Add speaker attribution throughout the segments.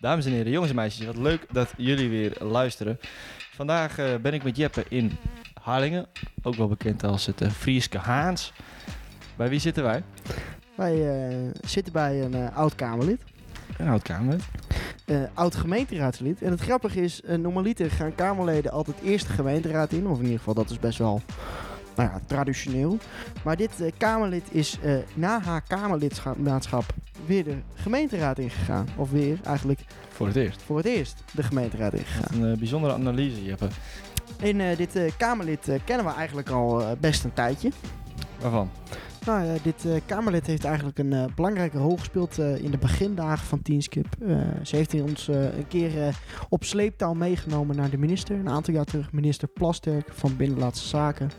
Speaker 1: Dames en heren, jongens en meisjes, wat leuk dat jullie weer luisteren. Vandaag eh, ben ik met Jeppe in Harlingen, ook wel bekend als het eh, Frieske Haans. Bij wie zitten wij?
Speaker 2: Wij eh, zitten bij een eh, oud Kamerlid,
Speaker 1: Een oud Kamerlid.
Speaker 2: eh, oud gemeenteraadslid. En het grappige is, normaliter gaan Kamerleden altijd eerst de gemeenteraad in. Of in ieder geval, dat is best wel nou ja, traditioneel. Maar dit Kamerlid is na haar Kamerlidmaatschap weer de gemeenteraad ingegaan. Of weer eigenlijk
Speaker 1: Voor het eerst.
Speaker 2: voor het eerst de gemeenteraad ingegaan.
Speaker 1: Een eh, bijzondere analyse, Jeppe.
Speaker 2: En eh, dit eh, Kamerlid kennen we eigenlijk al best een tijdje.
Speaker 1: Waarvan?
Speaker 2: Nou, ja, dit eh, Kamerlid heeft eigenlijk een belangrijke rol gespeeld in de begindagen van Teenskip. Ze heeft ons een keer op sleeptouw meegenomen naar de minister. Een aantal jaar terug, minister Plasterk van Binnenlandse Zaken.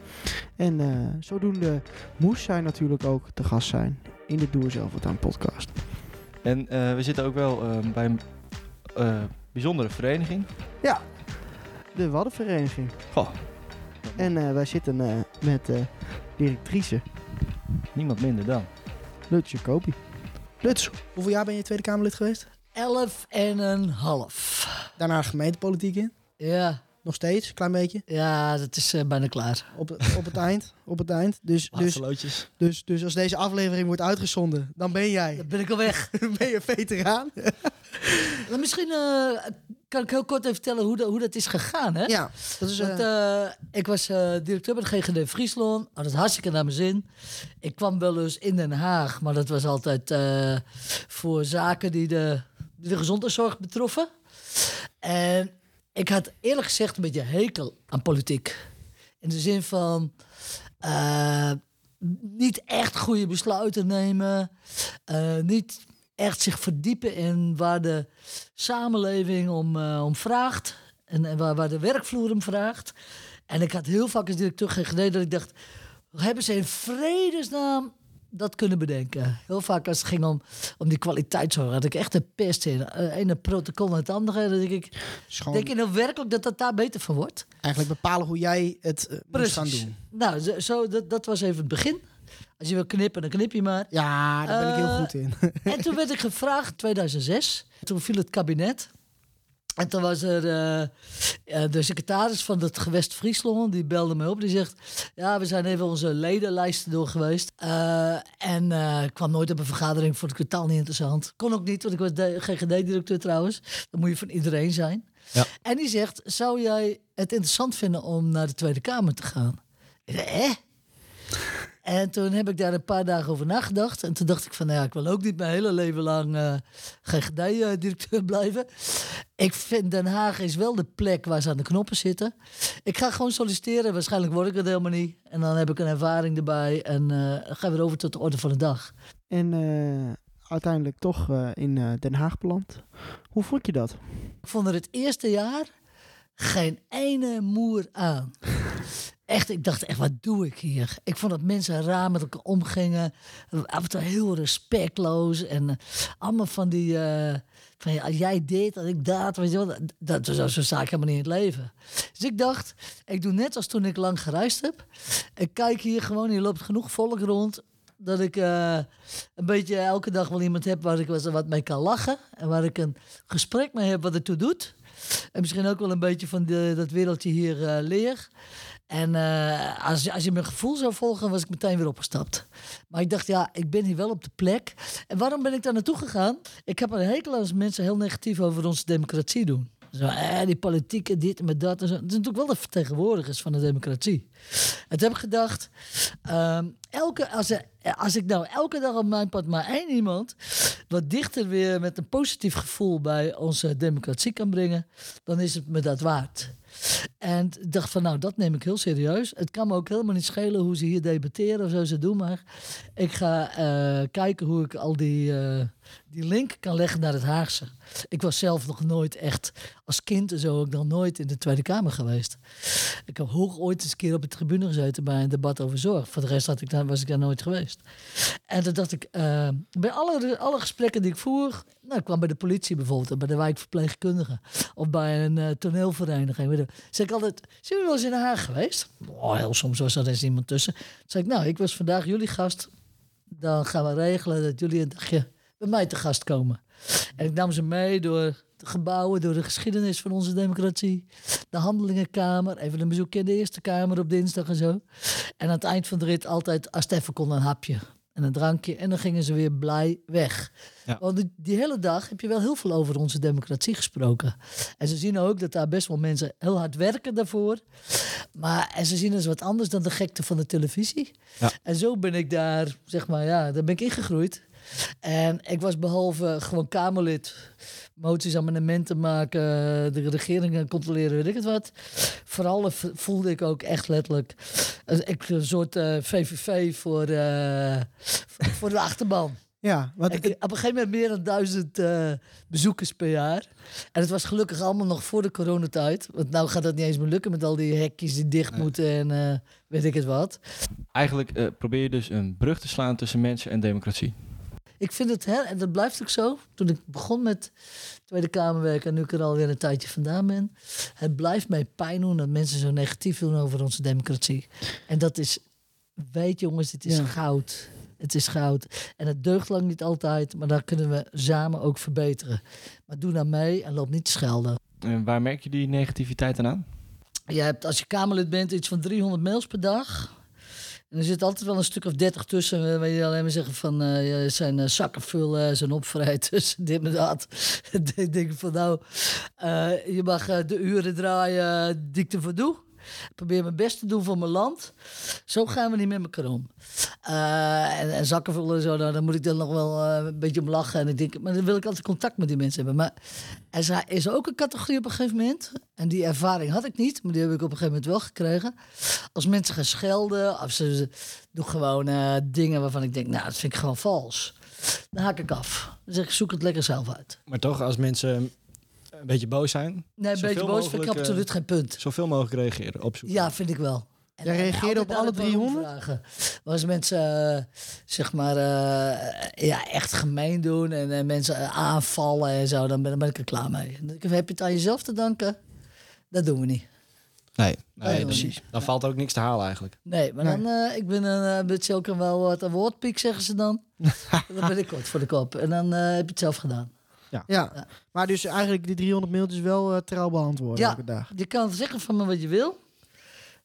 Speaker 2: En zodoende moest zij natuurlijk ook te gast zijn in de Doe Zelf Wat Aan podcast.
Speaker 1: En eh, we zitten ook wel eh, bij een eh, bijzondere vereniging.
Speaker 2: De Waddenvereniging.
Speaker 1: Goh,
Speaker 2: En eh, wij zitten eh, met eh directrice
Speaker 1: niemand minder dan.
Speaker 2: Lutz Jacobi. Lutz,
Speaker 3: Hoeveel jaar ben je Tweede Kamerlid geweest?
Speaker 4: Elf en een half.
Speaker 3: Daarna gemeentepolitiek in.
Speaker 4: Ja,
Speaker 3: Nog steeds, klein beetje.
Speaker 4: ja dat is eh, bijna klaar.
Speaker 3: Op, op het eind. Op het eind. Dus, dus, dus, dus als deze aflevering wordt uitgezonden, dan ben jij
Speaker 4: Dan ben ik al weg.
Speaker 3: ben je veteraan.
Speaker 4: Maar misschien eh, kan ik heel kort even vertellen hoe, dat- hoe dat is gegaan. Hè?
Speaker 3: Ja, dat is...
Speaker 4: Want,
Speaker 3: eh,
Speaker 4: ik was eh, directeur bij de GGD Friesland. Had het hartstikke naar mijn zin. Ik kwam wel eens in Den Haag, maar dat was altijd eh, voor zaken die de, die de gezondheidszorg betroffen. En ik had eerlijk gezegd een beetje hekel aan politiek. In de zin van eh, niet echt goede besluiten nemen. eh, niet echt zich verdiepen in waar de samenleving om, eh, om vraagt. En, en waar, waar de werkvloer om vraagt. En ik had heel vaak als directeur GGD dat ik dacht... hebben ze in vredesnaam dat kunnen bedenken? Heel vaak als het ging om, om die kwaliteitszorg... had ik echt een pest in. Uh, ene protocol naar het andere. Dan denk ik, denk je nou werkelijk dat dat daar beter van wordt?
Speaker 3: eigenlijk bepalen hoe jij het eh, moet gaan doen.
Speaker 4: Nou, zo, zo, dat, dat was even het begin. Als je wil knippen, dan knip je maar.
Speaker 3: Ja, daar ben ik heel
Speaker 4: Eh,
Speaker 3: goed in.
Speaker 4: En toen werd ik gevraagd, 2006. Toen viel het kabinet. En toen was er eh, eh, de secretaris van het gewest Friesland, die belde me op. Die zegt, ja, we zijn even onze ledenlijsten door geweest. Eh, en eh, ik kwam nooit op een vergadering, vond ik totaal niet interessant. Kon ook niet, want ik was GGD-directeur trouwens. Dan moet je van iedereen zijn.
Speaker 1: Ja.
Speaker 4: En die zegt, zou jij het interessant vinden om naar de Tweede Kamer te gaan? Ik hè? En toen heb ik daar een paar dagen over nagedacht. En toen dacht ik van, nou ja, ik wil ook niet mijn hele leven lang eh GGD-directeur blijven. Ik vind Den Haag is wel de plek waar ze aan de knoppen zitten. Ik ga gewoon solliciteren. Waarschijnlijk word ik het helemaal niet. En dan heb ik een ervaring erbij. En gaan we weer over tot de orde van de dag.
Speaker 2: En eh, uiteindelijk toch in Den Haag beland. Hoe vond je dat?
Speaker 4: Ik vond er het eerste jaar geen ene moer aan. Echt, ik dacht echt, wat doe ik hier? Ik vond dat mensen raar met elkaar omgingen. Af heel respectloos. En eh, allemaal van die... eh, van jij dit en ik dat. Weet je wel, dat, dat, zo, zo sta ik helemaal niet in het leven. Dus ik dacht, ik doe net als toen ik lang gereisd heb. Ik kijk hier gewoon, hier loopt genoeg volk rond. Dat ik eh, een beetje elke dag wel iemand heb waar ik wat- mee kan lachen. En waar ik een gesprek mee heb wat ertoe doet. En misschien ook wel een beetje van de, dat wereldje hier leer. En eh, als, als je mijn gevoel zou volgen, was ik meteen weer opgestapt. Maar ik dacht, ja, ik ben hier wel op de plek. En waarom ben ik daar naartoe gegaan? Ik heb een hekel als mensen heel negatief over onze democratie doen. Zo, eh, die politiek en dit en dat. En. Het is natuurlijk wel de vertegenwoordigers van de democratie. En heb ik gedacht, ehm, elke, als, als ik nou elke dag op mijn pad maar één iemand wat dichter weer met een positief gevoel bij onze democratie kan brengen, dan is het me dat waard. En dacht van, nou, dat neem ik heel serieus. Het kan me ook helemaal niet schelen hoe ze hier debatteren of zo ze doen, maar ik ga eh, kijken hoe ik al die, eh, die link kan leggen naar het Haagse. Ik was zelf nog nooit echt, als kind en zo, ook nog nooit in de Tweede Kamer geweest. Ik heb hoog ooit eens een keer op de tribune gezeten bij een debat over zorg. Voor de rest had ik daar, was ik daar nooit geweest. En toen dacht ik, eh, bij alle, alle gesprekken die ik voer, nou, ik kwam bij de politie bijvoorbeeld, bij de wijkverpleegkundige of bij een eh, toneelvereniging. Je, zeg ik altijd, zijn jullie wel eens in Den Haag geweest? Oh, heel soms was er eens iemand tussen. Toen zei ik, nou, ik was vandaag jullie gast. Dan gaan we regelen dat jullie een dagje bij mij te gast komen. En ik nam ze mee door de gebouwen, door de geschiedenis van onze democratie. De handelingenkamer, even een bezoekje in de Eerste Kamer op dinsdag en zo. En aan het eind van de rit altijd, als het even kon, een hapje en een drankje. En dan gingen ze weer blij weg.
Speaker 1: Ja.
Speaker 4: Want die, die hele dag heb je wel heel veel over onze democratie gesproken. En ze zien ook dat daar best wel mensen heel hard werken daarvoor. Maar en ze zien dus wat anders dan de gekte van de televisie.
Speaker 1: Ja.
Speaker 4: En zo ben ik daar, zeg maar, ja, daar ben ik ingegroeid. En ik was behalve gewoon Kamerlid, moties, amendementen maken, de regering controleren, weet ik het wat. Vooral voelde ik ook echt letterlijk een, ik- een soort eh, VVV voor, eh, voor de achterban.
Speaker 2: Ja, wat
Speaker 4: Ik, op een gegeven moment meer dan duizend eh, bezoekers per jaar. En het was gelukkig allemaal nog voor de coronatijd. Want nou gaat dat niet eens meer lukken met al die hekjes die dicht
Speaker 1: Nee.
Speaker 4: moeten en eh, weet ik het wat.
Speaker 1: Eigenlijk eh, probeer je dus een brug te slaan tussen mensen en democratie.
Speaker 4: Ik vind het, hè, en dat blijft ook zo. Toen ik begon met Tweede Kamerwerk en nu ik er alweer een tijdje vandaan ben. Het blijft mij pijn doen dat mensen zo negatief doen over onze democratie. En dat is, weet jongens, het is
Speaker 2: Ja.
Speaker 4: goud. Het is goud. En het deugt lang niet altijd, maar daar kunnen we samen ook verbeteren. Maar doe nou mee en loop niet te schelden.
Speaker 1: En waar merk je die negativiteit aan aan?
Speaker 4: Je hebt als je Kamerlid bent iets van 300 mails per dag. Er zit altijd wel een stuk of 30 tussen. eh, Waar je alleen maar zeggen van ja, zijn eh, zakken vullen, zijn opvrijters, dit en dat. ik denk van nou, je mag de uren draaien die ik ervoor doe. Ik probeer mijn best te doen voor mijn land. Zo gaan we niet met elkaar om. Eh, en, en zakken vullen en zo, nou, dan moet ik dan nog wel eh, een beetje om lachen. En ik denk, maar dan wil ik altijd contact met die mensen hebben. Maar er is- ook een categorie op een gegeven moment. En die ervaring had ik niet, maar die heb ik op een gegeven moment wel gekregen. Als mensen gaan schelden, of ze, ze doen gewoon eh, dingen waarvan ik denk, nou, dat vind ik gewoon vals. Dan haak ik af. Dan zeg ik, zoek het lekker zelf uit.
Speaker 5: Maar toch, als mensen een beetje boos zijn,
Speaker 4: Nee, een
Speaker 5: Zoveel
Speaker 4: beetje boos vind ik
Speaker 5: eh,
Speaker 4: absoluut geen punt.
Speaker 5: zoveel mogelijk reageren. Opzoeken.
Speaker 4: Ja, vind ik wel. En,
Speaker 2: Jij reageerde op alle
Speaker 4: naar het waarom
Speaker 2: 300?
Speaker 4: vragen. Als mensen, eh, zeg maar, eh, ja, echt gemeen doen en eh, mensen aanvallen en zo, dan ben, dan ben ik er klaar mee. Heb je het aan jezelf te danken? Dat doen we niet.
Speaker 5: Nee, precies. Dan valt er ook niks te halen eigenlijk.
Speaker 4: Nee, maar
Speaker 2: Nee.
Speaker 4: dan, eh, ik ben een uh, beetje ook een wel wat een woordpiek, zeggen ze dan. dan ben ik kort voor de kop. En dan eh, heb je het zelf gedaan.
Speaker 2: Ja.
Speaker 4: Ja.
Speaker 2: maar dus eigenlijk die 300 mailtjes wel eh, trouw beantwoorden
Speaker 4: Ja.
Speaker 2: elke dag.
Speaker 4: Je kan zeggen van me wat je wil.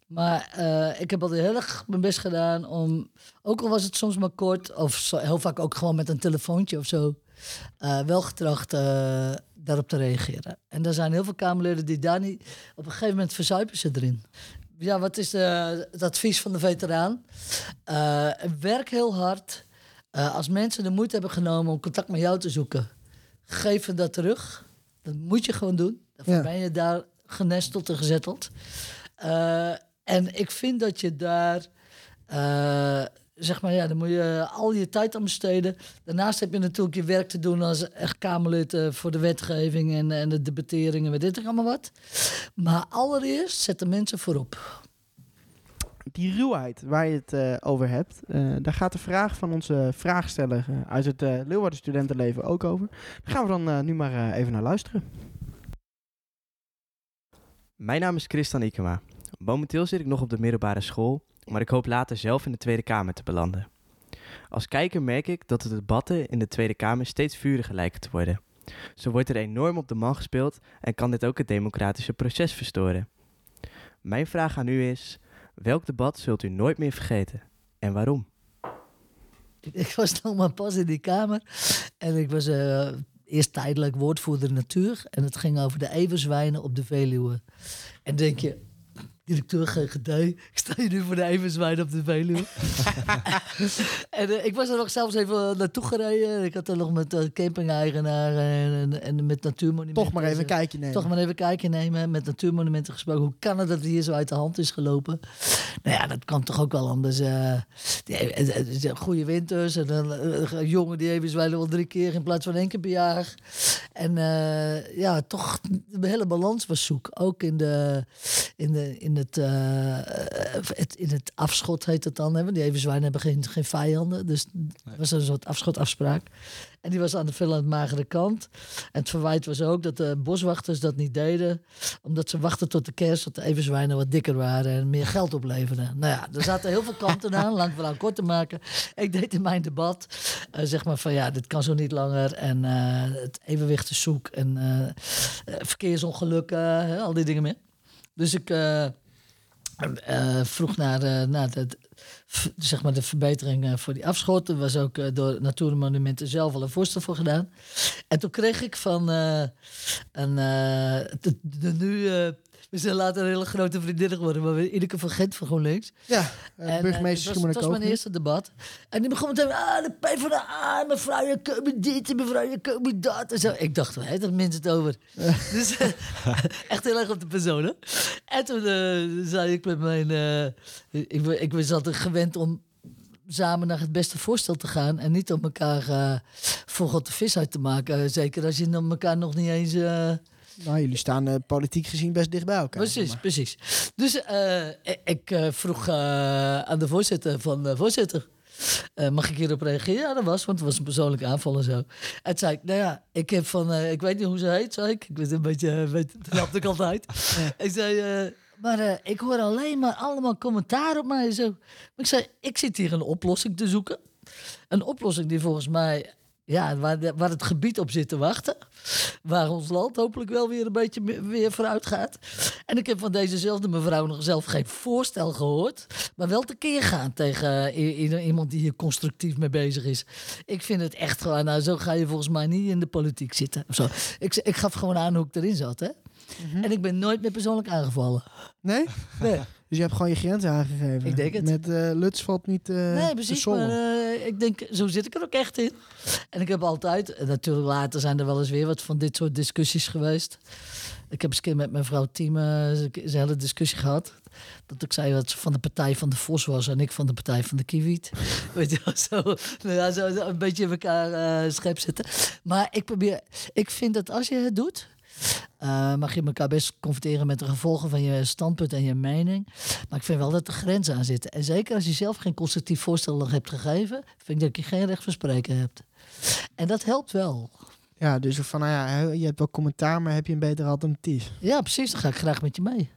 Speaker 4: Maar eh, ik heb altijd heel erg mijn best gedaan om, ook al was het soms maar kort, of zo, heel vaak ook gewoon met een telefoontje of zo, eh, wel getracht eh, daarop te reageren. En er zijn heel veel Kamerleden die daar niet, op een gegeven moment verzuipen ze erin. Ja, wat is de, het advies van de veteraan? Eh, werk heel hard. Eh, als mensen de moeite hebben genomen om contact met jou te zoeken, geef hen dat terug. Dat moet je gewoon doen. Daarvoor
Speaker 2: Ja.
Speaker 4: ben je daar genesteld en gezetteld. Eh, en ik vind dat je daar, eh, zeg maar, ja, dan moet je al je tijd aan besteden. Daarnaast heb je natuurlijk je werk te doen als echt Kamerlid eh, voor de wetgeving en, en de debatteringen, weet ik allemaal wat. Maar allereerst zet de mensen voorop.
Speaker 2: Die ruwheid waar je het eh, over hebt, eh, daar gaat de vraag van onze vraagsteller eh, uit het Leeuwarden studentenleven ook over. Daar gaan we dan nu maar even naar luisteren.
Speaker 6: Mijn naam is Christian Ikema. Momenteel zit ik nog op de middelbare school, maar ik hoop later zelf in de Tweede Kamer te belanden. Als kijker merk ik dat de debatten in de Tweede Kamer steeds vuriger lijken te worden. Zo wordt er enorm op de man gespeeld en kan dit ook het democratische proces verstoren. Mijn vraag aan u is: welk debat zult u nooit meer vergeten en waarom?
Speaker 4: Ik was nog maar pas in die kamer en ik was eh, eerst tijdelijk woordvoerder natuur. En het ging over de everzwijnen op de Veluwe. En denk je, directeur GGD, ik sta hier nu voor de everzwijnen op de Veluwe. en eh, ik was er nog zelfs even naartoe gereden. Ik had er nog met de camping-eigenaar en, en, en met natuurmonumenten.
Speaker 2: Toch maar even een kijkje nemen.
Speaker 4: Toch maar even een kijkje nemen. Met natuurmonumenten gesproken. Hoe kan het dat het hier zo uit de hand is gelopen? Nou ja, dat kan toch ook wel anders. eh die, eh, eh, eh, goede winters. En eh, een jongen die even zwijlen wel drie keer in plaats van één keer per jaar. En eh, ja, toch de hele balans was zoek. Ook in, de, in, de, in, het, eh, het, in het afschot heet het dan. Hè? want Die even zwijnen hebben geen, geen vijanden. Dus het was een soort afschotafspraak. En die was aan de veel aan het magere kant. En het verwijt was ook dat de boswachters dat niet deden. Omdat ze wachten tot de kerst, dat de everzwijnen wat dikker waren en meer geld opleverden. Nou ja, er zaten heel veel kanten aan, lang verhaal kort te maken. Ik deed in mijn debat, eh, zeg maar van ja, dit kan zo niet langer. En eh, het evenwicht berichten zoek en verkeersongelukken, hè, al die dingen meer. Dus ik eh, vroeg naar, eh, naar de, zeg maar de verbetering eh, voor die afschot. Er was ook door Natuurmonumenten zelf al een voorstel voor gedaan. En toen kreeg ik van een, de nu... eh, we zijn later een hele grote vriendinnen geworden, maar we- Ineke van Gent van GroenLinks.
Speaker 2: Ja,
Speaker 4: En,
Speaker 2: uh,
Speaker 4: eh,
Speaker 2: burgemeester
Speaker 4: het was, het was mijn eerste debat. En die begon meteen, ah, de PvdA, mevrouw, je komt dit, en mevrouw, je komt dat. En zo. Ik dacht, waar heeft dat mensen het over? dus eh, echt heel erg op de persoon, hè? En toen eh, zei ik met mijn... eh, ik, ik was altijd gewend om samen naar het beste voorstel te gaan... en niet om elkaar eh, voor God de vis uit te maken. Zeker als je dan elkaar nog niet eens... eh,
Speaker 2: Nou, jullie staan eh, politiek gezien best dicht bij elkaar.
Speaker 4: Precies,
Speaker 2: maar.
Speaker 4: precies. Dus eh, ik, eh, vroeg aan de voorzitter van de voorzitter. mag ik hierop reageren? Ja, dat was, want het was een persoonlijke aanval en zo. En zei ik, nou ja, ik heb van, ik weet niet hoe ze heet, zei ik. Ik weet een beetje, weet, dat ik altijd. Ik zei, maar ik hoor alleen maar allemaal commentaar op mij en zo. Maar ik zei, ik zit hier een oplossing te zoeken. Een oplossing die volgens mij, ja, waar, de- waar het gebied op zit te wachten. Waar ons land hopelijk wel weer een beetje weer vooruit gaat. En ik heb van dezezelfde mevrouw nog zelf geen voorstel gehoord. Maar wel tekeer gaan tegen i- iemand die hier constructief mee bezig is. Ik vind het echt gewoon, nou zo ga je volgens mij niet in de politiek zitten. Of zo. Ik, ik gaf gewoon aan hoe ik erin zat, hè. En ik ben nooit meer persoonlijk aangevallen.
Speaker 2: Nee?
Speaker 4: Nee,
Speaker 2: Dus je hebt gewoon je grenzen aangegeven.
Speaker 4: Ik denk het.
Speaker 2: Met eh Luts valt niet eh
Speaker 4: nee precies. Maar eh, ik denk, zo zit ik er ook echt in. En ik heb altijd, en natuurlijk later zijn er wel eens weer wat van dit soort discussies geweest. Ik heb eens een keer met mijn vrouw Tiem een hele discussie gehad. Dat ik zei dat ze van de partij van de Vos was en ik van de partij van de Kiewiet. Weet je wel, zo, nou ja, zo, een beetje in elkaar schep zitten. Maar ik probeer, ik vind dat als je het doet, eh, mag je elkaar best confronteren met de gevolgen van je standpunt en je mening. Maar ik vind wel dat er grenzen aan zitten. En zeker als je zelf geen constructief voorstel nog hebt gegeven, vind ik dat je geen recht van spreken hebt. En dat helpt wel.
Speaker 2: Ja, dus van, nou ja, je hebt wel commentaar, maar heb je een beter alternatief?
Speaker 4: Ja, precies. Dan ga ik graag met je mee.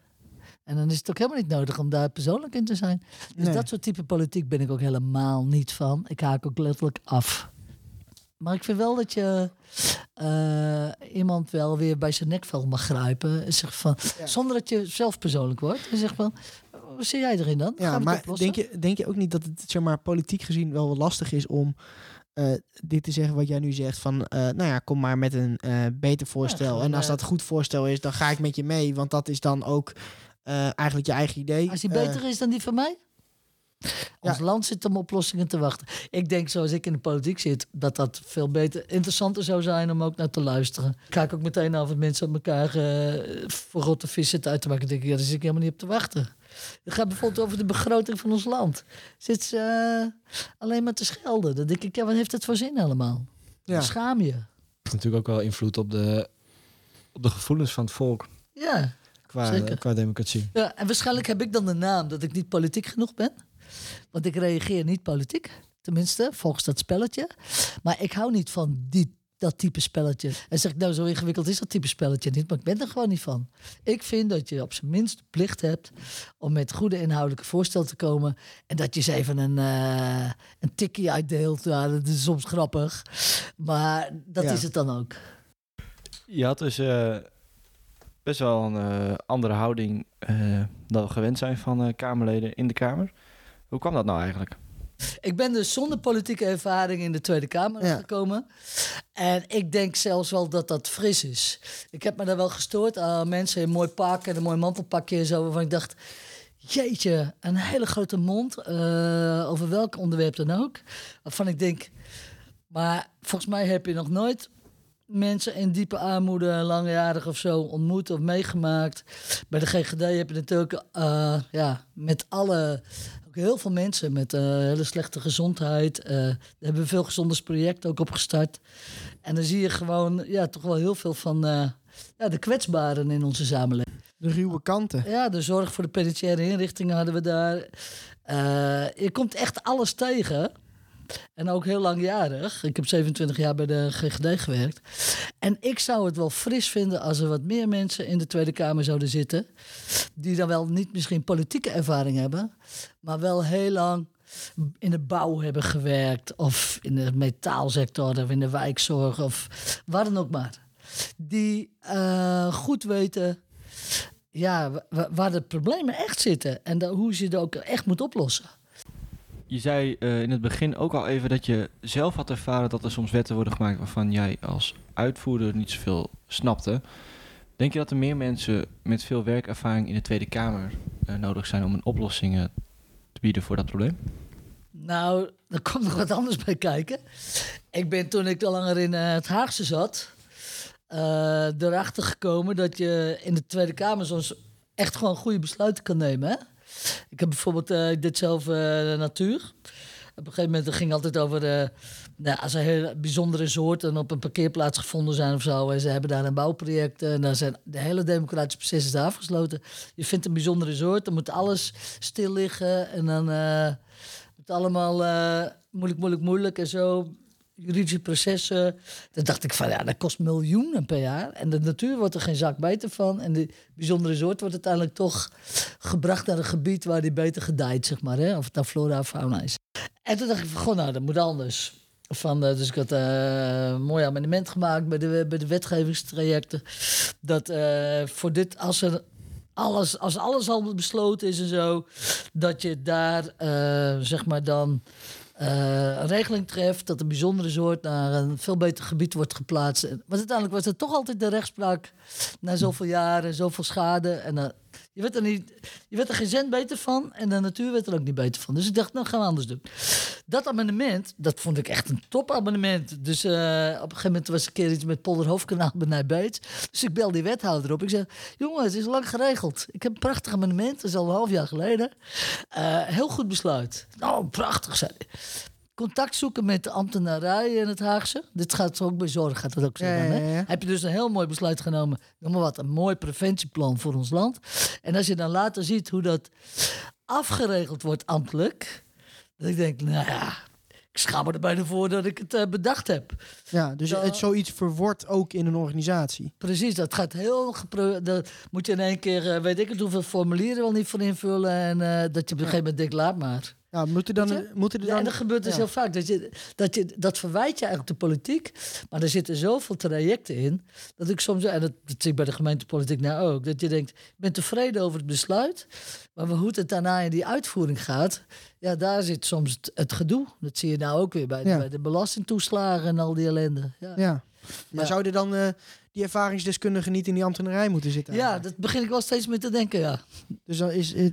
Speaker 4: En dan is het ook helemaal niet nodig om daar persoonlijk in te zijn. Dus
Speaker 2: Nee.
Speaker 4: dat soort type politiek ben ik ook helemaal niet van. Ik haak ook letterlijk af. Maar ik vind wel dat je eh, iemand wel weer bij zijn nekvel mag grijpen. En zegt van, Zonder dat je zelf persoonlijk wordt. En zegt van, wat zie jij erin dan?
Speaker 2: Ja, maar denk je, denk je ook niet dat het zeg maar, politiek gezien wel lastig is om eh, dit te zeggen wat jij nu zegt? Van, eh, nou ja, kom maar met een beter voorstel.
Speaker 4: gewoon,
Speaker 2: en als dat een goed voorstel is, dan ga ik met je mee. Want dat is dan ook eigenlijk je eigen idee.
Speaker 4: Als die beter is dan die van mij? Ons land zit om oplossingen te wachten. Ik denk, zoals ik in de politiek zit, dat dat veel beter, interessanter zou zijn om ook naar te luisteren. Ik Kijk ook meteen af wat mensen op elkaar eh, voor rotte vis zitten uit te maken. Dan denk ik, ja, daar zit ik helemaal niet op te wachten. Het gaat bijvoorbeeld over de begroting van ons land. Zit ze eh, alleen maar te schelden. Dan denk ik, ja, wat heeft het voor zin allemaal?
Speaker 2: ja.
Speaker 4: Schaam je.
Speaker 5: heeft natuurlijk ook wel invloed op de, op de gevoelens van het volk
Speaker 4: Ja.
Speaker 5: qua,
Speaker 4: Zeker.
Speaker 5: qua democratie.
Speaker 4: ja, en waarschijnlijk heb ik dan de naam dat ik niet politiek genoeg ben. Want ik reageer niet politiek. Tenminste, volgens dat spelletje. Maar ik hou niet van die, dat type spelletje. En zeg ik, nou, zo ingewikkeld is dat type spelletje niet. Maar ik ben er gewoon niet van. Ik vind dat je op zijn minst de plicht hebt om met goede inhoudelijke voorstellen te komen. En dat je eens even een, eh, een tikkie uitdeelt. Ja, dat is soms grappig. Maar dat
Speaker 2: Ja.
Speaker 4: is het dan ook.
Speaker 1: Je had dus eh, best wel een eh, andere houding dan we gewend zijn van Kamerleden in de Kamer. Hoe kwam dat nou eigenlijk?
Speaker 4: Ik ben dus zonder politieke ervaring in de Tweede Kamer
Speaker 2: Ja.
Speaker 4: gekomen. En ik denk zelfs wel dat dat fris is. Ik heb me daar wel gestoord aan mensen in een mooi pak en een mooi mantelpakje en zo. Waarvan ik dacht, jeetje, een hele grote mond. eh, over welk onderwerp dan ook. Waarvan ik denk, maar volgens mij heb je nog nooit mensen in diepe armoede, langjarig of zo, ontmoet of meegemaakt. Bij de GGD heb je natuurlijk eh, ja, met alle, heel veel mensen met eh, hele slechte gezondheid. daar hebben we veel gezondheidsprojecten ook opgestart. En dan zie je gewoon ja, toch wel heel veel van eh, ja, de kwetsbaren in onze samenleving.
Speaker 2: De ruwe kanten.
Speaker 4: Ja, de zorg voor de penitentiaire inrichtingen hadden we daar. Je komt echt alles tegen. En ook heel langjarig. Ik heb 27 jaar bij de GGD gewerkt. En ik zou het wel fris vinden als er wat meer mensen in de Tweede Kamer zouden zitten. Die dan wel niet misschien politieke ervaring hebben. Maar wel heel lang in de bouw hebben gewerkt. Of in de metaalsector of in de wijkzorg of waar dan ook maar. die eh, goed weten ja, wa- wa- waar de problemen echt zitten en hoe je ze ook echt moet oplossen.
Speaker 1: Je zei eh, in het begin ook al even dat je zelf had ervaren dat er soms wetten worden gemaakt waarvan jij als uitvoerder niet zoveel snapte. Denk je dat er meer mensen met veel werkervaring in de Tweede Kamer eh, nodig zijn om een oplossing bieden voor dat probleem?
Speaker 4: Nou, er komt nog wat anders bij kijken. Ik ben toen ik al langer in eh, het Haagse zat, eh, erachter gekomen dat je in de Tweede Kamer soms echt gewoon goede besluiten kan nemen. Hè? Ik heb bijvoorbeeld, eh, natuur. Op een gegeven moment ging het altijd over, nou, als er hele bijzondere soorten op een parkeerplaats gevonden zijn of zo. En ze hebben daar een bouwproject en dan zijn de hele democratische proces is daar afgesloten. Je vindt een bijzondere soort, dan moet alles stil liggen en dan eh, het allemaal eh, moeilijk, moeilijk, moeilijk en zo. Juridische processen. Dan dacht ik van ja, dat kost miljoenen per jaar. En de natuur wordt er geen zak beter van. En de bijzondere soort wordt uiteindelijk toch gebracht naar een gebied waar die beter gedijt, zeg maar. Hè? Of het nou flora of fauna is. En toen dacht ik van, goh, nou, dat moet anders. Van, eh, dus ik had eh, een mooi amendement gemaakt bij de, bij de wetgevingstrajecten. Dat eh, voor dit, als er alles, als alles al besloten is en zo, dat je daar zeg maar dan een regeling treft dat een bijzondere soort naar een veel beter gebied wordt geplaatst. Want uiteindelijk was het toch altijd de rechtspraak na zoveel jaren, zoveel schade. En je, werd er niet, je werd er geen cent beter van en de natuur werd er ook niet beter van. Dus ik dacht, nou gaan we anders doen. Dat amendement, dat vond ik echt een topamendement. Dus eh, op een gegeven moment was een keer iets met Polderhoofdkanaal bij Nijbeets. Dus ik bel die wethouder op. Ik zeg, jongen, het is lang geregeld. Ik heb een prachtig amendement, dat is al een half jaar geleden. Eh, heel goed besluit. Nou, prachtig, zei hij. Contact zoeken met de ambtenarij in het Haagse. Dit gaat ook bij zorg, gaat dat ook zo
Speaker 2: Ja,
Speaker 4: dan,
Speaker 2: ja,
Speaker 4: hè?
Speaker 2: ja.
Speaker 4: Heb je dus een heel mooi besluit genomen. Noem maar wat, een mooi preventieplan voor ons land. En als je dan later ziet hoe dat afgeregeld wordt ambtelijk. Dat ik denk, nou ja, ik schaam me er bijna voor dat ik het eh, bedacht heb.
Speaker 2: Ja, dus het zoiets verwordt ook in een organisatie.
Speaker 4: Precies, dat gaat heel... Dat moet je in één keer, eh, weet ik het, hoeveel formulieren wel niet voor invullen. En eh, dat je op een gegeven moment denkt, laat maar.
Speaker 2: Ja, moeten, dan, moeten er dan...
Speaker 4: en dat gebeurt dus
Speaker 2: ja.
Speaker 4: heel vaak. Dat, je, dat, je, dat verwijt je eigenlijk de politiek. Maar er zitten zoveel trajecten in. Dat ik soms, en dat, dat zie ik bij de gemeentepolitiek nou ook. Dat je denkt, ik ben tevreden over het besluit. Maar hoe het daarna in die uitvoering gaat. Ja, daar zit soms het, het gedoe. Dat zie je nou ook weer bij, de- bij de belastingtoeslagen en al die ellende. Ja.
Speaker 2: Maar
Speaker 4: Ja.
Speaker 2: zouden dan eh, die ervaringsdeskundigen niet in die ambtenarij moeten zitten? eigenlijk?
Speaker 4: dat begin ik wel steeds meer te denken, ja.
Speaker 2: Dus dan is eh,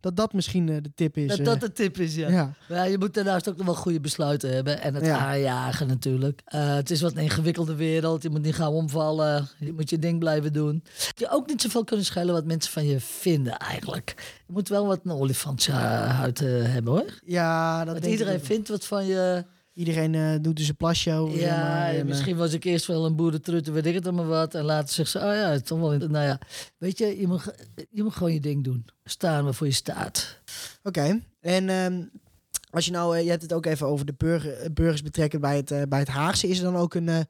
Speaker 2: dat dat misschien eh, de tip is.
Speaker 4: Dat
Speaker 2: eh.
Speaker 4: dat de tip is, ja.
Speaker 2: ja.
Speaker 4: Maar ja, je moet daarnaast ook nog wel goede besluiten hebben. En het
Speaker 2: Ja.
Speaker 4: aanjagen natuurlijk. Het is wat een ingewikkelde wereld. Je moet niet gaan omvallen. Je moet je ding blijven doen. Je ook niet zoveel kunnen schelen wat mensen van je vinden eigenlijk. Je moet wel wat een olifantshuid eh, hebben hoor.
Speaker 2: ja, dat
Speaker 4: Want
Speaker 2: denk ik
Speaker 4: iedereen vindt wat van je.
Speaker 2: Iedereen eh, doet dus een plasje
Speaker 4: Ja,
Speaker 2: en, eh,
Speaker 4: misschien was ik eerst wel een boerentrut, weet ik het allemaal wat. En later zegt ze, oh ja, het is toch wel... in- Nou ja, weet je, je ge- je gewoon je ding doen. Staan waarvoor je staat.
Speaker 2: Oké. En ehm, als je nou, eh, je hebt het ook even over de burger, eh, burgers betrekken bij het, eh, bij het Haagse. Is er dan ook een, eh,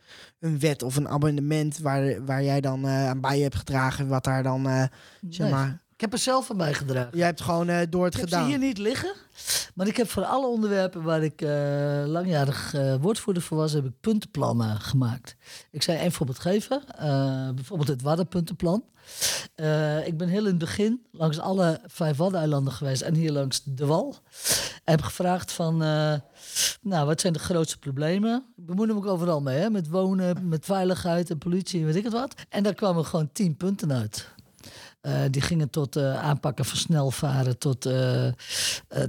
Speaker 2: een wet of een abonnement waar, waar jij dan eh, aan bij hebt gedragen? Wat daar dan, eh, zeg maar...
Speaker 4: Ik heb er zelf van bijgedragen.
Speaker 2: Jij hebt gewoon eh, door het
Speaker 4: Ik heb ze
Speaker 2: gedaan.
Speaker 4: hier niet liggen. Maar ik heb voor alle onderwerpen waar ik eh, langjarig eh, woordvoerder voor was, heb ik puntenplannen gemaakt. Ik zou één voorbeeld geven. Bijvoorbeeld het Waddenpuntenplan. Ik ben heel in het begin langs alle vijf Waddeneilanden geweest en hier langs de Wal. En heb gevraagd van, nou, wat zijn de grootste problemen? Ik bemoei me ook overal mee, hè? met wonen, met veiligheid en politie, weet ik het wat. En daar kwamen gewoon tien punten uit. Eh, die gingen tot eh, aanpakken van snelvaren, tot eh,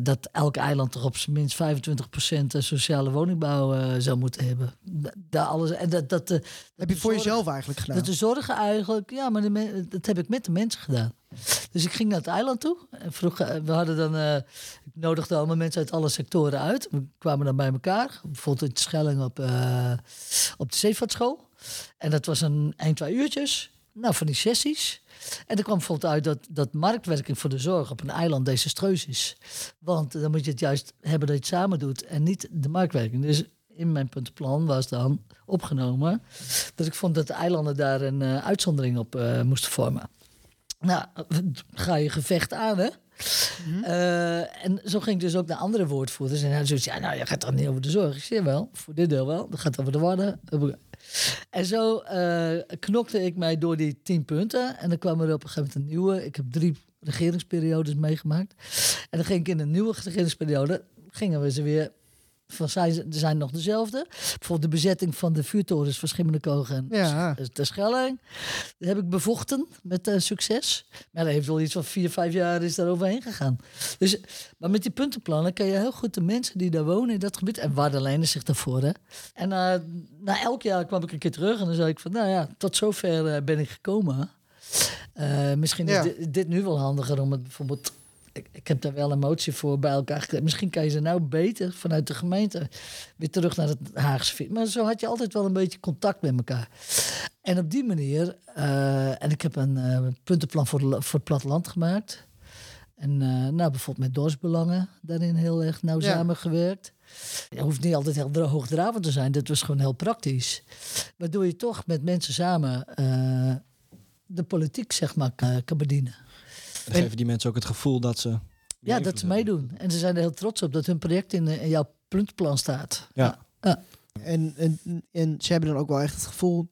Speaker 4: dat elk eiland toch op zijn minst 25% sociale woningbouw zou moeten hebben. Da- Daar alles, en dat, dat,
Speaker 2: heb je voor
Speaker 4: zorg-
Speaker 2: jezelf eigenlijk gedaan?
Speaker 4: Dat de zorgen eigenlijk, ja, maar de dat heb ik met de mensen gedaan. Dus ik ging naar het eiland toe. En vroeg, we hadden dan, ik nodigde allemaal mensen uit alle sectoren uit. We kwamen dan bij elkaar. Bijvoorbeeld in de Schelling op, op de zeevaartschool. En dat was een een, twee uurtjes. Nou, van die sessies. En er kwam bijvoorbeeld uit dat, dat marktwerking voor de zorg op een eiland desastreus is. Want dan moet je het juist hebben dat je het samen doet en niet de marktwerking. Dus in mijn puntenplan was dan opgenomen dat ik vond dat de eilanden daar een eh, uitzondering op eh, moesten vormen. Nou, ga je gevecht aan, hè? Eh, en zo ging ik dus ook naar andere woordvoerders. En hij zoiets, ja, nou, je gaat toch niet over de zorg? Ik zeg wel, voor dit deel wel. Dat gaat over de waarden. En zo eh, knokte ik mij door die tien punten. En dan kwam er op een gegeven moment een nieuwe. Ik heb drie regeringsperiodes meegemaakt. En dan ging ik in een nieuwe regeringsperiode, gingen we ze weer... Van, zijn, zijn nog dezelfde. Bijvoorbeeld de bezetting van de vuurtorens van Schimmenikoog en
Speaker 2: Ja.
Speaker 4: de Schelling. Dat heb ik bevochten met eh, succes. Maar dat heeft wel iets van vier, vijf jaar is daar overheen gegaan. Dus, maar met die puntenplannen kan je heel goed de mensen die daar wonen in dat gebied... en Waardelijn is zich daarvoor, hè. En eh, na elk jaar kwam ik een keer terug en dan zei ik van... nou ja, tot zover eh, ben ik gekomen. Misschien
Speaker 2: Ja.
Speaker 4: is dit, dit nu wel handiger om het bijvoorbeeld... Ik, ik heb daar wel een motie voor bij elkaar gekregen. Misschien kan je ze nou beter vanuit de gemeente weer terug naar het Haagse. Maar zo had je altijd wel een beetje contact met elkaar. En op die manier, eh, en ik heb een eh, puntenplan voor, de, voor het platteland gemaakt. En eh, nou, bijvoorbeeld met dorpsbelangen daarin heel erg nauw
Speaker 2: Ja.
Speaker 4: samengewerkt. Het hoeft niet altijd heel dra- hoogdravend te zijn, dit was gewoon heel praktisch. Waardoor je toch met mensen samen de politiek zeg maar kan bedienen.
Speaker 5: En geven die mensen ook het gevoel dat ze...
Speaker 4: Ja, dat ze meedoen. En ze zijn er heel trots op dat hun project in, eh, in jouw puntenplan staat.
Speaker 5: Ja.
Speaker 2: En, en, en ze hebben dan ook wel echt het gevoel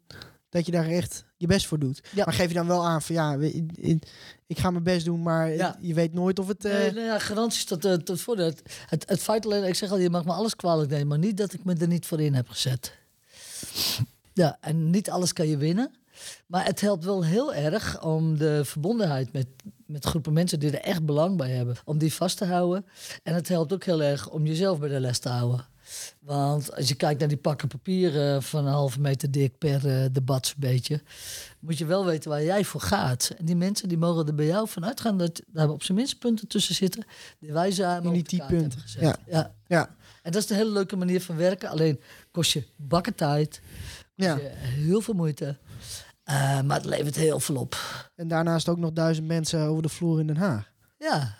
Speaker 2: dat je daar echt je best voor doet.
Speaker 4: Ja.
Speaker 2: Maar geef je dan wel aan van ja, we- in- in- ik ga mijn best doen, maar
Speaker 4: Ja.
Speaker 2: je weet nooit of het... eh,
Speaker 4: Nee, nou ja, garanties tot, eh, tot voor. Het, het, het feit alleen, ik zeg al, je mag me alles kwalijk nemen, maar niet dat ik me er niet voor in heb gezet. Ja, en niet alles kan je winnen. Maar het helpt wel heel erg om de verbondenheid met, met groepen mensen die er echt belang bij hebben, om die vast te houden. En het helpt ook heel erg om jezelf bij de les te houden. Want als je kijkt naar die pakken papier eh, van een halve meter dik per eh, debat zo'n beetje, moet je wel weten waar jij voor gaat. En die mensen die mogen er bij jou vanuit gaan dat daar op zijn minst punten tussen zitten die wij samen
Speaker 2: In die
Speaker 4: op de hebben
Speaker 2: punten.
Speaker 4: gezet.
Speaker 2: Ja.
Speaker 4: Ja.
Speaker 2: ja,
Speaker 4: En dat is een hele leuke manier van werken. Alleen kost je bakken tijd,
Speaker 2: ja.
Speaker 4: je heel veel moeite. Eh, maar het levert heel veel op.
Speaker 2: En daarnaast ook nog duizend mensen over de vloer in Den Haag.
Speaker 4: Ja.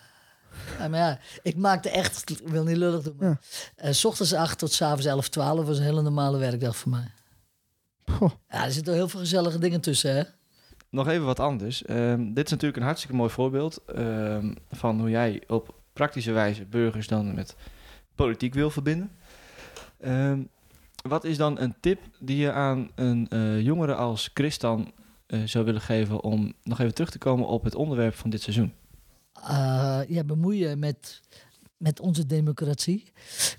Speaker 4: Ja, maar ja, ik maakte echt, ik wil niet lullig doen, maar
Speaker 2: Ja.
Speaker 4: eh, s ochtends 8 tot s avonds 11, 12 was een hele normale werkdag voor mij.
Speaker 2: Goh.
Speaker 4: Ja, er zitten heel veel gezellige dingen tussen, hè?
Speaker 1: Nog even wat anders. Ehm, dit is natuurlijk een hartstikke mooi voorbeeld ehm, van hoe jij op praktische wijze burgers dan met politiek wil verbinden. Ehm, wat is dan een tip die je aan een eh, jongere als Christan eh, zou willen geven om nog even terug te komen op het onderwerp van dit seizoen?
Speaker 4: eh ja, bemoeien met, met onze democratie.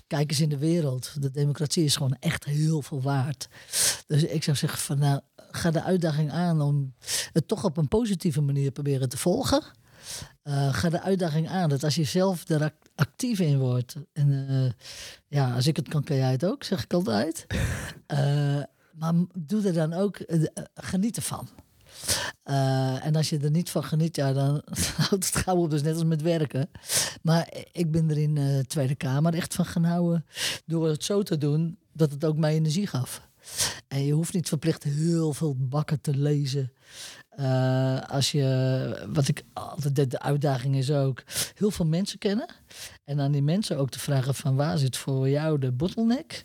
Speaker 4: Kijk eens in de wereld. De democratie is gewoon echt heel veel waard. Dus ik zou zeggen van nou, ga de uitdaging aan om het toch op een positieve manier proberen te volgen. Eh, ga de uitdaging aan dat als je zelf er ac- actief in wordt. En eh, ja, als ik het kan, kan jij het ook, zeg ik altijd. Eh, maar doe er dan ook, geniet ervan. Eh, en als je er niet van geniet, ja, dan houdt het gauw op. Dus net als met werken. Maar ik ben er in de Tweede Kamer echt van gaan houden. Door het zo te doen dat het ook mij energie gaf. En je hoeft niet verplicht heel veel bakken te lezen. Eh, als je, wat ik altijd deed, de uitdaging is ook, heel veel mensen kennen. En aan die mensen ook te vragen van waar zit voor jou de bottleneck?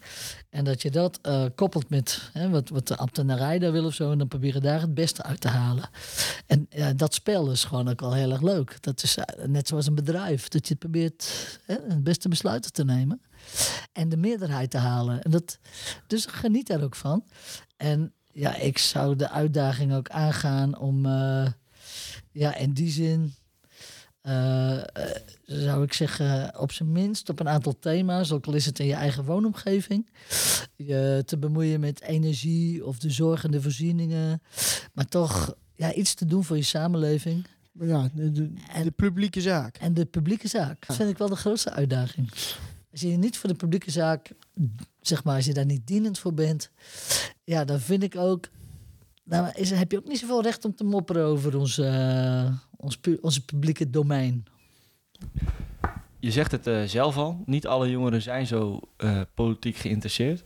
Speaker 4: En dat je dat eh, koppelt met hè, wat, wat de ambtenarij daar wil of zo. En dan proberen daar het beste uit te halen. En dat spel is gewoon ook al heel erg leuk. Dat is eh, net zoals een bedrijf. Dat je probeert hè, het beste besluiten te nemen. En de meerderheid te halen. En dat, dus geniet daar ook van. En ja, ik zou de uitdaging ook aangaan om... eh, ja, in die zin... eh, eh, zou ik zeggen, op zijn minst op een aantal thema's, ook al is het in je eigen woonomgeving, je te bemoeien met energie of de zorg en de voorzieningen, maar toch ja, iets te doen voor je samenleving
Speaker 2: ja, de, de,
Speaker 4: En-
Speaker 2: de publieke zaak.
Speaker 4: en de publieke zaak. Dat vind ik wel de grootste uitdaging. Als je niet voor de publieke zaak, zeg maar, als je daar niet dienend voor bent, ja, dan vind ik ook, nou, is, heb je ook niet zoveel recht om te mopperen over ons, eh, ons, onze publieke domein.
Speaker 1: Je zegt het eh, zelf al, niet alle jongeren zijn zo eh, politiek geïnteresseerd.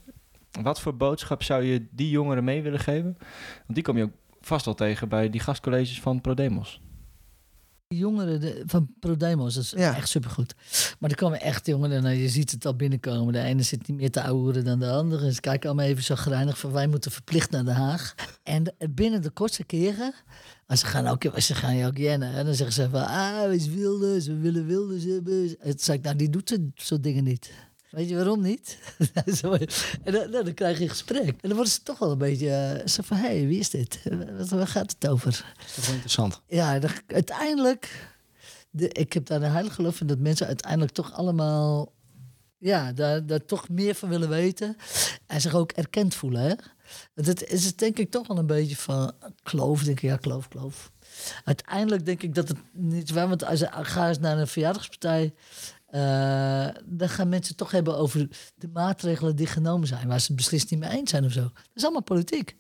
Speaker 1: Wat voor boodschap zou je die jongeren mee willen geven? Want die kom je ook vast wel tegen bij die gastcolleges van ProDemos.
Speaker 4: Die jongeren de- van ProDemos, dat is
Speaker 2: Ja.
Speaker 4: echt supergoed. Maar er komen echt jongeren, en je ziet het al binnenkomen. De ene zit niet meer te ouwen dan de andere. Ze kijken allemaal even zo grijnig van wij moeten verplicht naar Den Haag. En de- binnen de kortste keren, als ze gaan ook, ze gaan je ook jennen. En dan zeggen ze van, ah, we is Wilders, we willen Wilders hebben. Het zeg ik, nou, die doet het soort dingen niet. Weet je waarom niet? En dan, nou, dan krijg je een gesprek. En dan worden ze toch wel een beetje eh, zo van... hé, hey, wie is dit? Eh, Wat, waar gaat het over?
Speaker 5: Dat is toch wel interessant.
Speaker 4: Ja, dan- uiteindelijk... De, ik heb daar een heilig geloof in dat mensen uiteindelijk toch allemaal... Ja, daar, daar toch meer van willen weten. En zich ook erkend voelen. Hè? Want het is het denk ik toch wel een beetje van kloof. Denk ik, ja, kloof, kloof. Uiteindelijk denk ik dat het niet waar. Want als je ga eens naar een verjaardagspartij. Eh, dan gaan mensen toch hebben over de maatregelen die genomen zijn. Waar ze het beslist niet mee eens zijn of zo. Dat is allemaal politiek.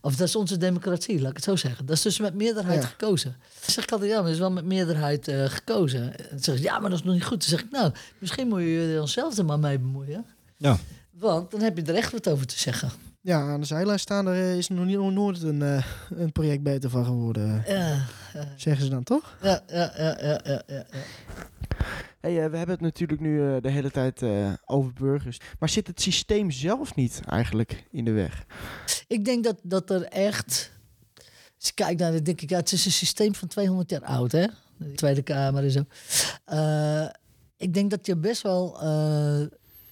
Speaker 4: Of dat is onze democratie, laat ik het zo zeggen. Dat is dus met meerderheid
Speaker 2: Ja.
Speaker 4: gekozen. Dan zeg ik altijd, ja, maar het is wel met meerderheid eh, gekozen. En ze, ja, maar dat is nog niet goed. Dan zeg ik, nou, misschien moet je er zelf er maar mee bemoeien.
Speaker 5: Ja.
Speaker 4: Want dan heb je er echt wat over te zeggen.
Speaker 2: Ja, aan de zijlijn staan, er is nog niet, nooit een, eh, een project beter van geworden,
Speaker 4: Ja,
Speaker 2: zeggen ze dan toch?
Speaker 4: ja, ja, ja, ja, ja, ja.
Speaker 2: Eh, we hebben het natuurlijk nu eh, de hele tijd eh, over burgers. Maar zit het systeem zelf niet eigenlijk in de weg?
Speaker 4: Ik denk dat, dat er echt... Als je kijkt naar dit, denk ik, ja, het is een systeem van 200 jaar oud, hè? De Tweede Kamer en zo. Ik denk dat je best wel...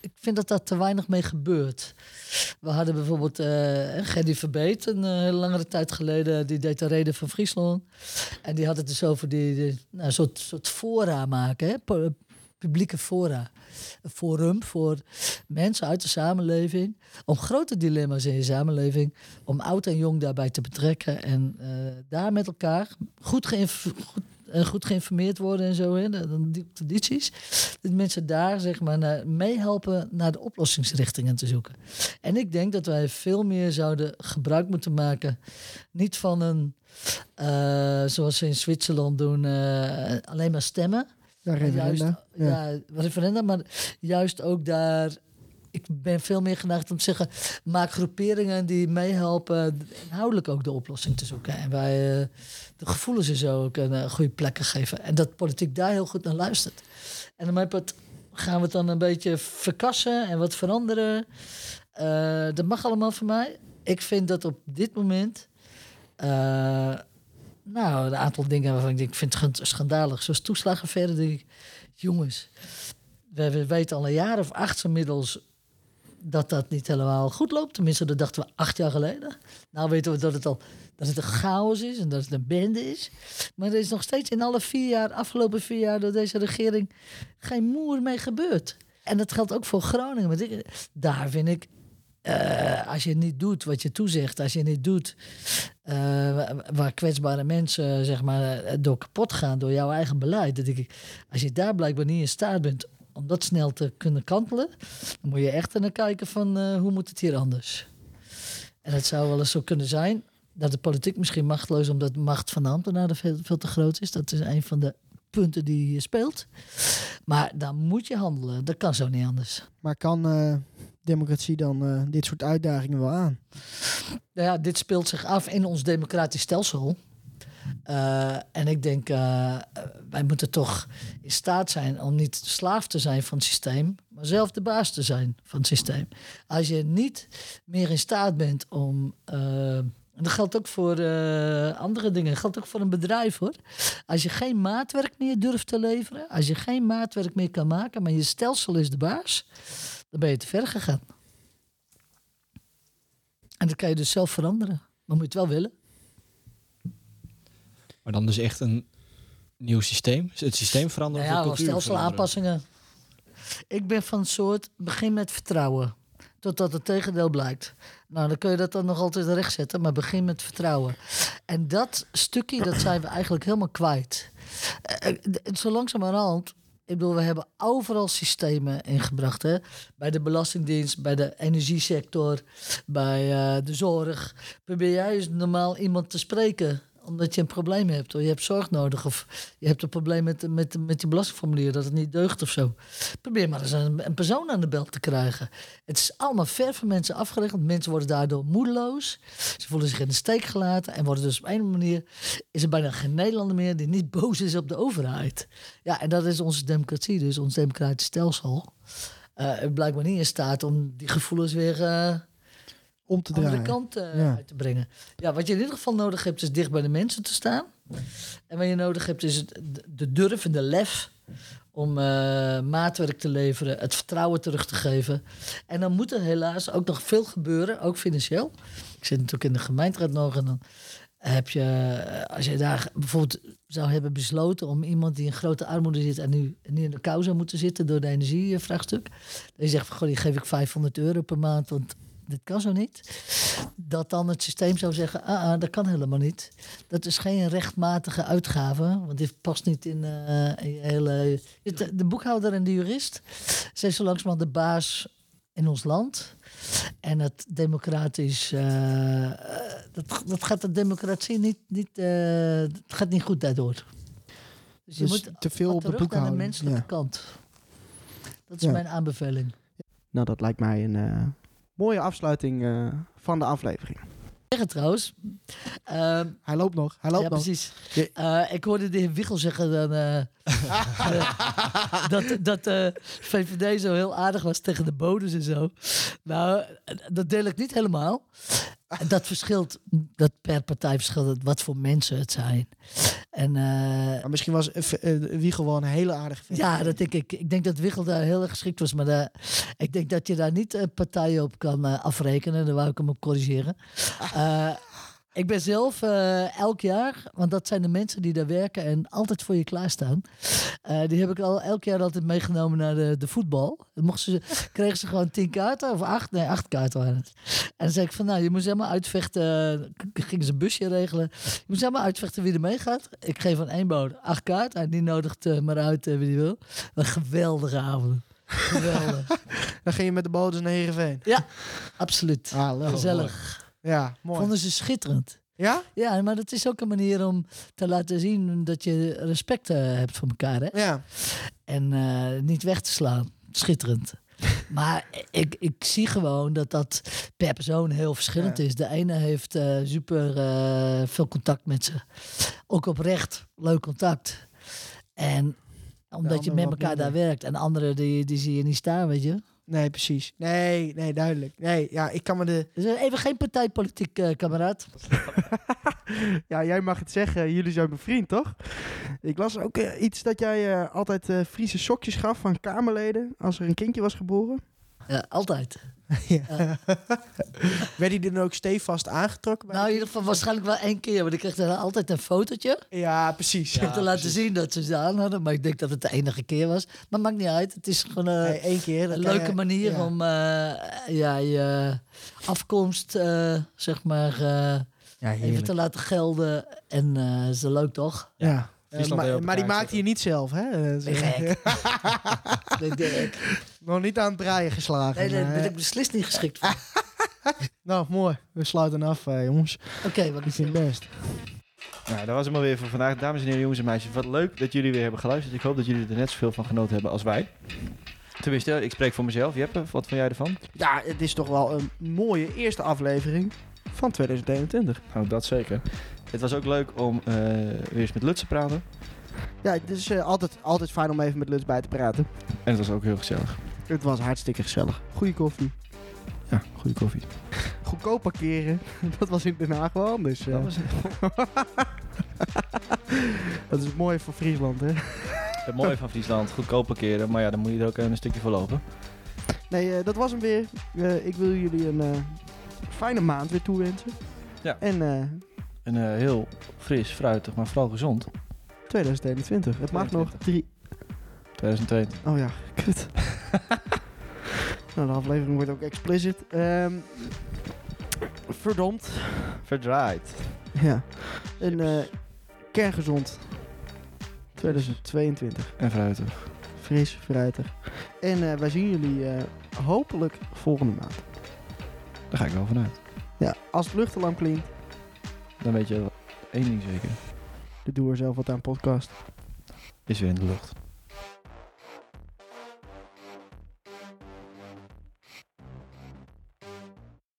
Speaker 4: ik vind dat daar te weinig mee gebeurt. We hadden bijvoorbeeld eh Gerdy Verbeet, een hele langere tijd geleden, die deed de reden van Friesland. En die had het dus over die, nou, soort, soort fora maken, hè? Pu- publieke fora. Een forum voor mensen uit de samenleving, om grote dilemma's in je samenleving, om oud en jong daarbij te betrekken en eh, daar met elkaar goed, eh, goed geïnformeerd worden en zo, hè, de- die tradities. Dat mensen daar zeg maar meehelpen naar de oplossingsrichtingen te zoeken. En ik denk dat wij veel meer zouden gebruik moeten maken, niet van een, eh, zoals ze in Zwitserland doen, alleen maar stemmen.
Speaker 2: Ja,
Speaker 4: Juist.
Speaker 2: Ja.
Speaker 4: ja. referenda, maar juist ook daar. Ik ben veel meer geneigd om te zeggen: maak groeperingen die meehelpen, inhoudelijk ook de oplossing te zoeken. En wij eh, de gevoelens en zo ook een eh, goede plekken geven. En dat politiek daar heel goed naar luistert. En dan het, gaan we het dan een beetje verkassen en wat veranderen. Eh, dat mag allemaal voor mij. Ik vind dat op dit moment. Nou, een aantal dingen waarvan ik denk, ik vind het schandalig. Zoals toeslagenverder, denk ik, jongens, we, we weten al een jaar of acht inmiddels dat dat niet helemaal goed loopt. Tenminste, dat dachten we acht jaar geleden. Nou weten we dat het al dat het een chaos is en dat het een bende is. Maar er is nog steeds in alle vier jaar, afgelopen vier jaar door deze regering, geen moer mee gebeurd. En dat geldt ook voor Groningen. Want daar vind ik, eh, als je niet doet wat je toezegt, als je niet doet eh, wa- waar kwetsbare mensen zeg maar, eh, door kapot gaan door jouw eigen beleid. Dat ik, als je daar blijkbaar niet in staat bent om dat snel te kunnen kantelen, dan moet je echt naar kijken van eh, hoe moet het hier anders. En het zou wel eens zo kunnen zijn dat de politiek misschien machteloos omdat de macht van de ambtenaren veel, veel te groot is. Dat is een van de punten die hier speelt. Maar dan moet je handelen. Dat kan zo niet anders.
Speaker 2: Maar kan democratie dan eh, dit soort uitdagingen wel aan?
Speaker 4: Nou ja, dit speelt zich af in ons democratisch stelsel. Eh, en ik denk, eh, wij moeten toch in staat zijn om niet slaaf te zijn van het systeem, maar zelf de baas te zijn van het systeem. Als je niet meer in staat bent om. en dat geldt ook voor andere dingen. Dat geldt ook voor een bedrijf hoor. Als je geen maatwerk meer durft te leveren, als je geen maatwerk meer kan maken, maar je stelsel is de baas, dan ben je te ver gegaan. En dat kan je dus zelf veranderen. Maar moet je het wel willen.
Speaker 5: Maar dan dus echt een nieuw systeem? Het systeem veranderen
Speaker 4: Nou
Speaker 5: of
Speaker 4: ja,
Speaker 5: de
Speaker 4: wel
Speaker 5: cultuur veranderen?
Speaker 4: stelselaanpassingen. Ik ben van het soort, begin met vertrouwen. Totdat het tegendeel blijkt. Nou, dan kun je dat dan nog altijd rechtzetten, maar begin met vertrouwen. En dat stukje, dat zijn we eigenlijk helemaal kwijt. Eh, eh, Zo langzamerhand, ik bedoel, we hebben overal systemen ingebracht. Hè? Bij de Belastingdienst, bij de energiesector, bij eh, de zorg. Probeer jij eens normaal iemand te spreken omdat je een probleem hebt. Of je hebt zorg nodig. Of je hebt een probleem met, met, met je belastingformulier. Dat het niet deugt of zo. Probeer maar eens een, een persoon aan de bel te krijgen. Het is allemaal ver van mensen afgeregeld. Mensen worden daardoor moedeloos. Ze voelen zich in de steek gelaten. En worden dus op een manier... is er bijna geen Nederlander meer die niet boos is op de overheid. Ja, en dat is onze democratie. Dus ons democratisch stelsel. eh blijkbaar niet in staat om die gevoelens weer... eh,
Speaker 2: Om te
Speaker 4: andere
Speaker 2: draaien.
Speaker 4: kant eh,
Speaker 2: Ja.
Speaker 4: uit te brengen. Ja, wat je in ieder geval nodig hebt, is dicht bij de mensen te staan. En wat je nodig hebt, is het- de- de durf en de lef om eh, maatwerk te leveren, het vertrouwen terug te geven. En dan moet er helaas ook nog veel gebeuren, ook financieel. Ik zit natuurlijk in de gemeenteraad nog en dan heb je, eh, als je daar bijvoorbeeld zou hebben besloten om iemand die in grote armoede zit en nu niet in de kou zou moeten zitten door de energievraagstuk. Dan je zegt van, goh, die geef ik 500 euro per maand, want dit kan zo niet. Dat dan het systeem zou zeggen, ah, ah, dat kan helemaal niet. Dat is geen rechtmatige uitgave, want dit past niet in, in je hele... De boekhouder en de jurist zijn zo langzamerhand de baas in ons land. En het democratisch, eh, eh, dat, dat gaat de democratie niet, niet, het gaat niet goed daardoor. Dus je
Speaker 2: Dus
Speaker 4: moet
Speaker 2: te veel op de
Speaker 4: naar de menselijke
Speaker 2: Ja.
Speaker 4: kant. Dat is
Speaker 2: Ja.
Speaker 4: mijn aanbeveling.
Speaker 2: Nou, dat lijkt mij een mooie afsluiting eh, van de aflevering.
Speaker 4: Zeggen trouwens, ehm,
Speaker 2: Hij loopt nog. Hij loopt
Speaker 4: ja,
Speaker 2: nog.
Speaker 4: precies. Eh, ik hoorde de heer Wiegel zeggen dan, eh, dat, dat de VVD zo heel aardig was tegen de bodems en zo. Nou, dat deel ik niet helemaal. Dat verschilt, dat per partij verschilt het wat voor mensen het zijn. En eh,
Speaker 2: Maar misschien was eh, eh, Wiegel wel een hele aardige vent.
Speaker 4: ja, dat denk ik. Ik denk dat Wiegel daar heel erg geschikt was. Maar daar- ik denk dat je daar niet eh, partijen op kan afrekenen. Daar wou ik hem op corrigeren. Eh, ik ben zelf eh, elk jaar, want dat zijn de mensen die daar werken en altijd voor je klaarstaan. Eh, die heb ik al elk jaar altijd meegenomen naar de, de voetbal. Dan mochten ze, kregen ze gewoon tien kaarten, of acht, nee, acht kaarten waren het. En dan zei ik van, nou, je moet helemaal uitvechten. K- Gingen ze een busje regelen. Je moet helemaal uitvechten wie er meegaat. Ik geef aan één boot acht kaart. En die nodigt eh, maar uit eh, wie die wil. Een geweldige avond. Geweldig.
Speaker 2: Dan ging je met de boot naar Heerenveen.
Speaker 4: Absoluut.
Speaker 2: Ah.
Speaker 4: Gezellig.
Speaker 2: Ja, mooi.
Speaker 4: Vonden ze schitterend.
Speaker 2: Ja?
Speaker 4: Ja, maar dat is ook een manier om te laten zien dat je respect eh, hebt voor elkaar. Hè?
Speaker 2: Ja.
Speaker 4: En eh, niet weg te slaan. Schitterend. Maar ik, ik zie gewoon dat dat per persoon heel verschillend
Speaker 2: Ja.
Speaker 4: is. De ene heeft eh, super veel contact met ze. Ook oprecht leuk contact. En omdat je met elkaar daar werkt. En de andere die, die zie je niet staan, weet je.
Speaker 2: Nee, precies. Nee, nee, duidelijk. Nee, ja, ik kan me de...
Speaker 4: Dus even geen partijpolitiek, eh kameraad.
Speaker 2: Ja, jij mag het zeggen. Jullie zijn mijn vriend, toch? Ik las ook eh, iets dat jij eh, altijd Friese sokjes gaf van Kamerleden als er een kindje was geboren.
Speaker 4: Ja, altijd.
Speaker 2: ja. Werd hij dan ook stevast aangetrokken? Bij
Speaker 4: Nou, in ieder geval waarschijnlijk wel één keer. Want ik kreeg dan altijd een fotootje.
Speaker 2: Ja, precies.
Speaker 4: om te laten zien dat ze ze aan hadden. Maar ik denk dat het de enige keer was. Maar maakt niet uit. Het is gewoon eh,
Speaker 2: Nee, één keer.
Speaker 4: een leuke
Speaker 2: je-
Speaker 4: manier
Speaker 2: ja.
Speaker 4: om eh, ja, je afkomst, eh, zeg maar,
Speaker 2: Ja,
Speaker 4: even te laten gelden. En is leuk toch?
Speaker 2: Ja. Eh,
Speaker 5: Friesland
Speaker 2: maar, maar die maakte je niet zelf, hè? Eh,
Speaker 4: je gek?
Speaker 2: Nog niet aan het draaien geslagen.
Speaker 4: Nee, daar ben ik beslist niet geschikt voor.
Speaker 2: Nou, mooi. We sluiten af, eh, jongens.
Speaker 4: Oké, wat is
Speaker 2: het best.
Speaker 1: Nou, dat was het maar weer voor vandaag. Dames en heren, jongens en meisjes. Wat leuk dat jullie weer hebben geluisterd. Ik hoop dat jullie er net zoveel van genoten hebben als wij. Tenminste, ik spreek voor mezelf. Jeppe, wat vond jij ervan?
Speaker 2: Ja, het is toch wel een mooie eerste aflevering van 2021.
Speaker 1: Nou, dat zeker. Het was ook leuk om eh, weer eens met Lutz te praten.
Speaker 2: Ja, het is eh, altijd, altijd fijn om even met Lutz bij te praten.
Speaker 1: En het was ook heel gezellig.
Speaker 2: Het was hartstikke gezellig. Goeie koffie.
Speaker 1: Ja, goede koffie.
Speaker 2: Goedkoop parkeren. Dat was in Den Haag wel anders. eh.
Speaker 1: Dat was
Speaker 2: Dat is mooi voor Friesland, hè?
Speaker 1: het mooie van Friesland. Goedkoop parkeren. Maar ja, dan moet je er ook een stukje voor lopen.
Speaker 2: Nee, eh, dat was hem weer. Eh, ik wil jullie een eh, fijne maand weer toewensen.
Speaker 1: Ja.
Speaker 2: En eh,
Speaker 1: En eh, heel fris, fruitig, maar vooral gezond.
Speaker 2: 2021. Het mag nog
Speaker 1: 22.
Speaker 2: drie...
Speaker 1: 2022.
Speaker 2: Oh ja, kut. nou, de aflevering wordt ook explicit. Ehm verdomd.
Speaker 1: Verdraaid.
Speaker 2: Ja. En eh kerngezond. 2022.
Speaker 1: En fruitig.
Speaker 2: Fris, fruitig. En eh, wij zien jullie eh, hopelijk volgende maand.
Speaker 1: Daar ga ik wel vanuit.
Speaker 2: Ja, als het luchtalarm klinkt,
Speaker 1: Dan weet je één ding zeker.
Speaker 2: dan doe er zelf wat aan podcast.
Speaker 1: Is weer in de lucht.